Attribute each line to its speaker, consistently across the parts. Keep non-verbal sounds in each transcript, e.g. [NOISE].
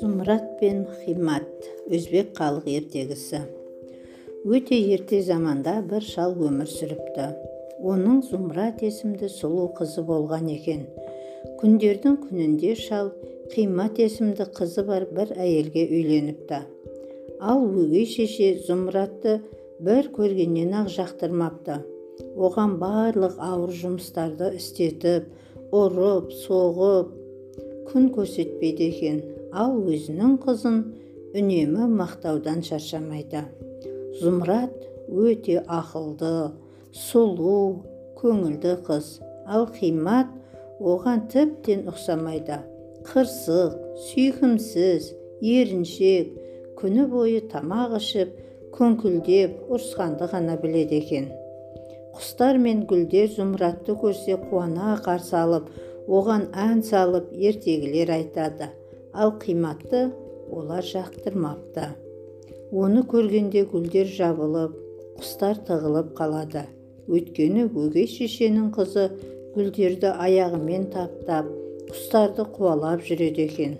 Speaker 1: зұмрат пен химат өзбек халық ертегісі. Өте ерте заманда бір шал өмір сүріпті. Оның зұмрат есімді сұлу қызы болған екен. Күндердің күнінде шал қимат есімді қызы бар бір әйелге үйленіпті. Ал өгей шеше зұмратты бір көргеннен ақ жақтырмапты. Оған барлық ауыр жұмыстарды істетіп ұрып соғып күн көрсетпейді екен. Ал өзінің қызын үнемі мақтаудан шаршамайды. Зұмрат өте ақылды сұлу көңілді қыз. Ал қимат оған тіптен ұқсамайды. Қырсық сүйкімсіз еріншек күні бойы тамақ ішіп күңкілдеп ұрысқанды ғана біледі екен. Құстар мен гүлдер зұмратты көрсе қуана қарсы алып оған ән салып ертегілер айтады. Ал қиматты олар жақтырмапты. Оны көргенде гүлдер жабылып құстар тығылып қалады. Өйткені өгей шешенің қызы гүлдерді аяғымен таптап құстарды қуалап жүреді екен.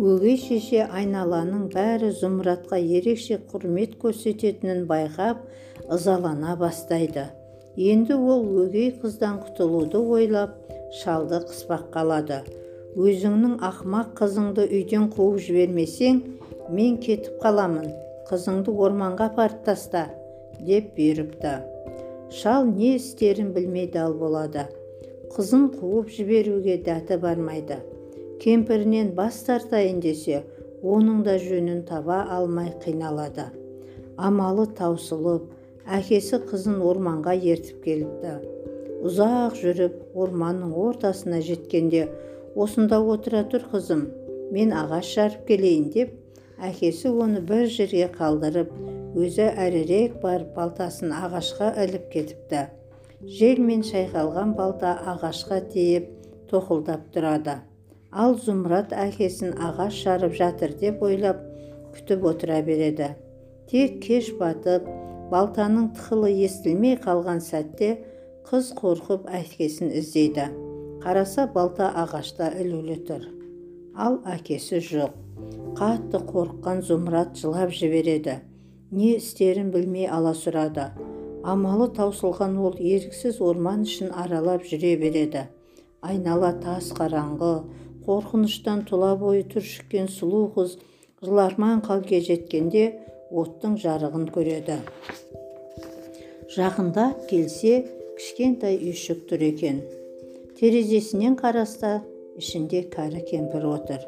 Speaker 1: Өгей шеше айналаның бәрі зұмратқа ерекше құрмет көрсететінін байқап ызалана бастайды. Енді ол өгей қыздан құтылуды ойлап шалды қыспақ қалады өзіңнің ақмақ қызыңды үйден қуып жібермесең мен кетіп қаламын қызыңды орманға апарып таста деп бұйырыпты. Шал не істерін білмей дал болады. Қызын қуып жіберуге дәті бармайды. Кемпірінен бас тартайын десе оның да жөнін таба алмай қиналады. Амалы таусылып әкесі қызын орманға ертіп келіпті. Ұзақ жүріп орманның ортасына жеткенде осында отыра тұр қызым мен ағаш жарып келейін деп әкесі оны бір жерге қалдырып өзі әрірек барып балтасын ағашқа іліп кетіпті. Желмен шайқалған балта ағашқа тиіп тоқылдап тұрады. Ал зұмрат әкесін ағаш жарып жатыр деп ойлап күтіп отыра береді. Тек кеш батып балтаның тықылы естілмей қалған сәтте қыз қорқып әкесін іздейді. Қараса балта ағашта ілулі тұр. Ал әкесі жоқ. Қатты қорыққан зұмрат жылап жібереді. Не істерін білмей аласұрады амалы таусылған ол еріксіз орман ішін аралап жүре береді. Айнала тас қараңғы қорқыныштан тұла бойы түршіккен сұлу қыз жыларман халге жеткенде оттың жарығын көреді. Жақындап келсе кішкентай үйшік тұр екен. Терезесінен қараста ішінде кәрі кемпір отыр.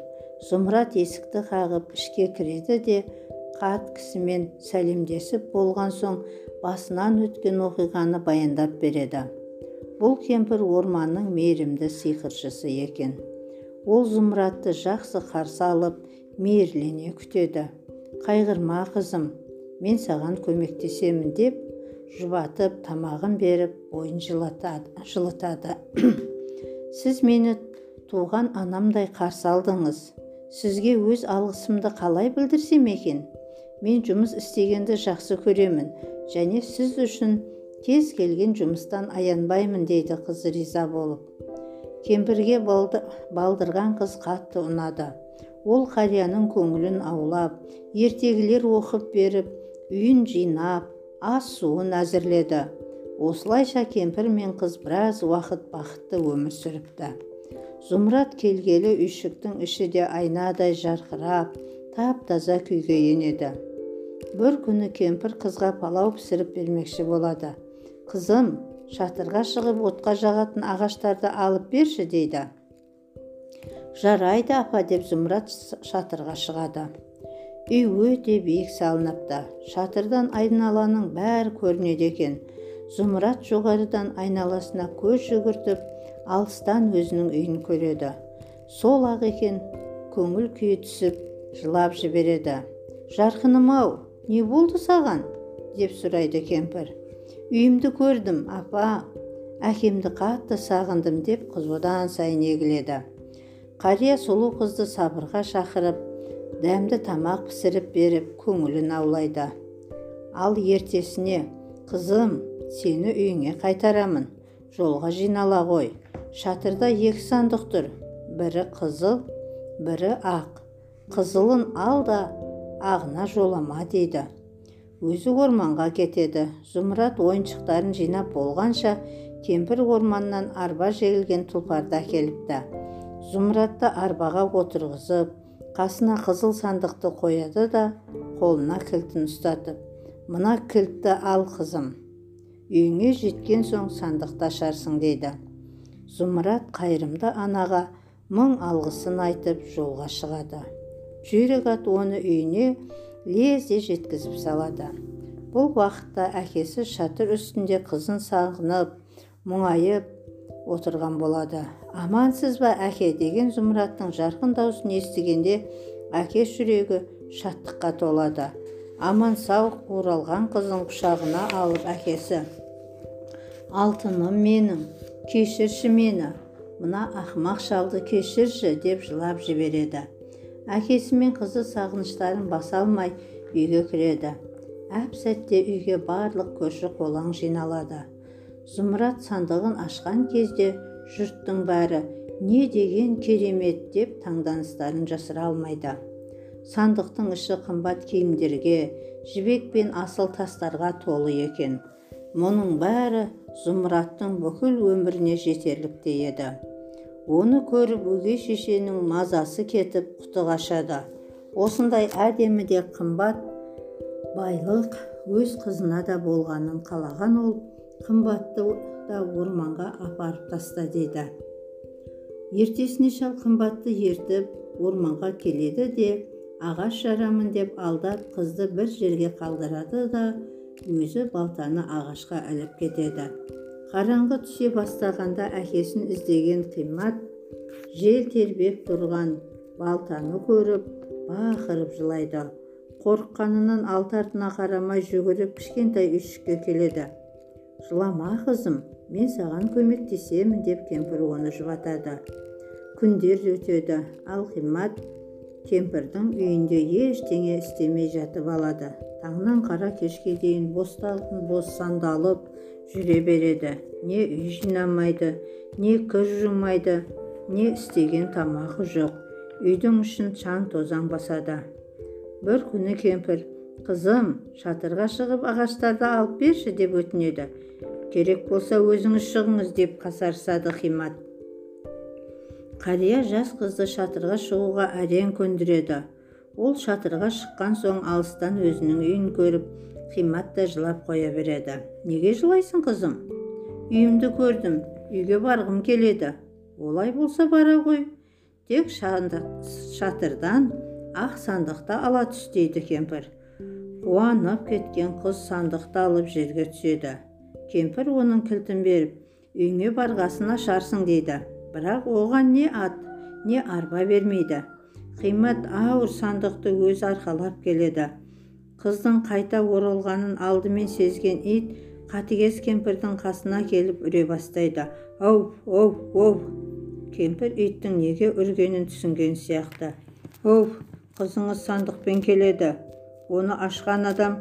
Speaker 1: Зұмрат есікті қағып ішке кіреді де қарт кісімен сәлемдесіп болған соң басынан өткен оқиғаны баяндап береді. Бұл кемпір орманның мейірімді сиқыршысы екен. Ол зұмратты жақсы қарсы алып мейірлене күтеді. Қайғырма қызым мен саған көмектесемін деп жұбатып тамағын беріп бойын жылытады. [CLEARS THROAT] Сіз мені туған анамдай қарсы алдыңыз. Сізге өз алғысымды қалай білдірсем екен? Мен жұмыс істегенді жақсы көремін және сіз үшін кез келген жұмыстан аянбаймын дейді қыз риза болып. Кемпірге балдырған қыз қатты ұнады. Ол қарияның көңілін аулап ертегілер оқып беріп үйін жинап ас суын әзірледі. Осылайша кемпір мен қыз біраз уақыт бақытты өмір сүріпті. Зұмрат келгелі үйшіктің іші де айнадай жарқырап тап таза күйге енеді. Бір күні кемпір қызға палау пісіріп бермекші болады. Қызым шатырға шығып отқа жағатын ағаштарды алып берші дейді. Жарайды апа деп зұмрат шатырға шығады. Үй өте биік салыныпты. Шатырдан айналаның бәрі көрінеді екен. Зұмрат жоғарыдан айналасына көз жүгіртіп алыстан өзінің үйін көреді. Сол ақ екен көңіл күйі түсіп жылап жібереді. Жарқыным ау не болды саған? деп сұрайды кемпір. Үйімді көрдім апа. Әкемді қатты сағындым деп қыз одан сайын егіледі. Қария сұлу қызды сабырға шақырып дәмді тамақ пісіріп беріп көңілін аулайды. Ал ертесіне қызым сені үйіңе қайтарамын жолға жинала ғой шатырда екі сандық тұр бірі қызыл бірі ақ. Қызылын ал да ағына жолама дейді. Өзі орманға кетеді зұмрат ойыншықтарын жинап болғанша кемпір орманнан арба жегілген тұлпарды әкеліпті зұмратты арбаға отырғызып қасына қызыл сандықты қояды да қолына кілтін ұстатып мына кілтті ал қызым үйіңе жеткен соң сандықты ашарсың дейді. Зұмрат қайырымды анаға мың алғысын айтып жолға шығады. Жүйрік ат оны үйіне лезде жеткізіп салады. Бұл уақытта әкесі шатыр үстінде қызын сағынып мұңайып отырған болады. Амансыз ба әке? деген зұмраттың жарқын даусын естігенде әке жүрегі шаттыққа толады. Аман сау оралған қызын құшағына алып әкесі. Алтыным менің кешірші мені. Мына ақымақ шалды кешірші деп жылап жібереді. Әкесі мен қызы сағыныштарын баса алмай үйге кіреді. Әп сәтте үйге барлық көрші қолаң жиналады. Зұмрат сандығын ашқан кезде жұрттың бәрі не деген керемет деп таңданыстарын жасыра алмайды. Сандықтың іші қымбат киімдерге жібек пен асыл тастарға толы екен. Мұның бәрі зұмраттың бүкіл өміріне жетерліктей еді оны көріп өгей шешенің мазасы кетіп құты қашады. Осындай әдемі де қымбат байлық өз қызына да болғанын қалаған ол қымбатты да орманға апарып таста дейді ертесіне шал қымбатты ертіп орманға келеді де ағаш жарамын деп алдап қызды бір жерге қалдырады да өзі балтаны ағашқа іліп кетеді. Қараңғы түсе бастағанда әкесін іздеген қимат жел тербеп тұрған балтаны көріп бақырып жылайды. Қорыққанынан алты артына қарамай жүгіріп кішкентай үйшікке келеді. Жылама қызым мен саған көмектесемін деп кемпір оны жұбатады. Күндер өтеді ал қимат кемпірдің үйінде ештеңе істемей жатып алады. Таңнан қара кешке дейін бостандалып жүре береді. Не үй жинамайды не кір жумайды не істеген тамағы жоқ. Үйдің ішін шаң тозаң басады. Бір күні кемпір қызым шатырға шығып ағаштарды алып берші деп өтінеді. Керек болса өзіңіз шығыңыз деп қасарысады қимат қария жас қызды шатырға шығуға әрең көндіреді. Ол шатырға шыққан соң алыстан өзінің үйін көріп қимат та жылап қоя береді. Неге жылайсың қызым? Үйімді көрдім үйге барғым келеді. Олай болса бара ғой. Тек шатырдан ақ сандықты ала түс дейді кемпір. Қуанып кеткен қыз сандықты алып жерге түседі. Кемпір оның кілтін беріп үйіңе барғасын ашарсың дейді. Бірақ оған не ат не арба бермейді. Қимат ауыр сандықты өзі арқалап келеді. Қыздың қайта оралғанын алдымен сезген ит қатыгез кемпірдің қасына келіп үре бастайды. Ау оу оу! Кемпір иттің неге үргенін түсінген сияқты. Оу қызыңыз сандықпен келеді! Оны ашқан адам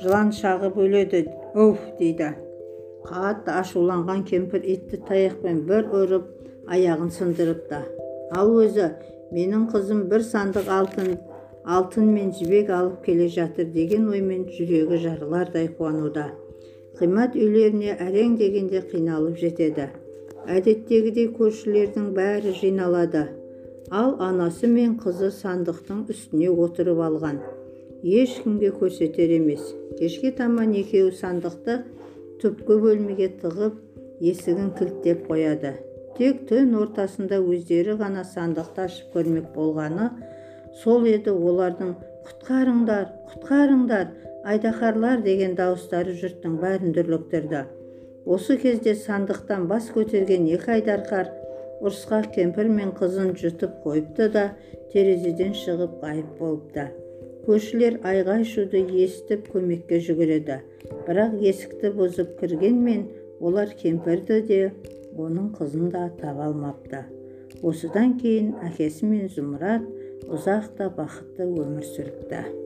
Speaker 1: жылан шағып өледі оу дейді. Қатты ашуланған кемпір итті таяқпен бір ұрып аяғын сындырыпты. Ал өзі менің қызым бір сандық алтын алтын мен жібек алып келе жатыр деген оймен жүрегі жарылардай қуануда. Қимат үйлеріне әрең дегенде қиналып жетеді. Әдеттегідей көршілердің бәрі жиналады. Ал анасы мен қызы сандықтың үстіне отырып алған. Ешкімге көрсетер емес. Кешке таман екеуі сандықты түпкі бөлмеге тығып есігін кілттеп қояды. Тек түн ортасында өздері ғана сандықты ашып көрмек болғаны сол еді олардың құтқарыңдар құтқарыңдар! Айдаһарлар! деген дауыстары жұрттың бәрін дүрліктірді. Осы кезде сандықтан бас көтерген екі айдарқар ұрысқақ кемпір мен қызын жұтып қойыпты да терезеден шығып ғайып болыпты. Көршілер айғай шуды естіп көмекке жүгіреді. Бірақ есікті бұзып кіргенмен олар кемпірді де оның қызын да таба алмапты. Осыдан кейін әкесі мен зұмрат ұзақ та бақытты өмір сүріпті.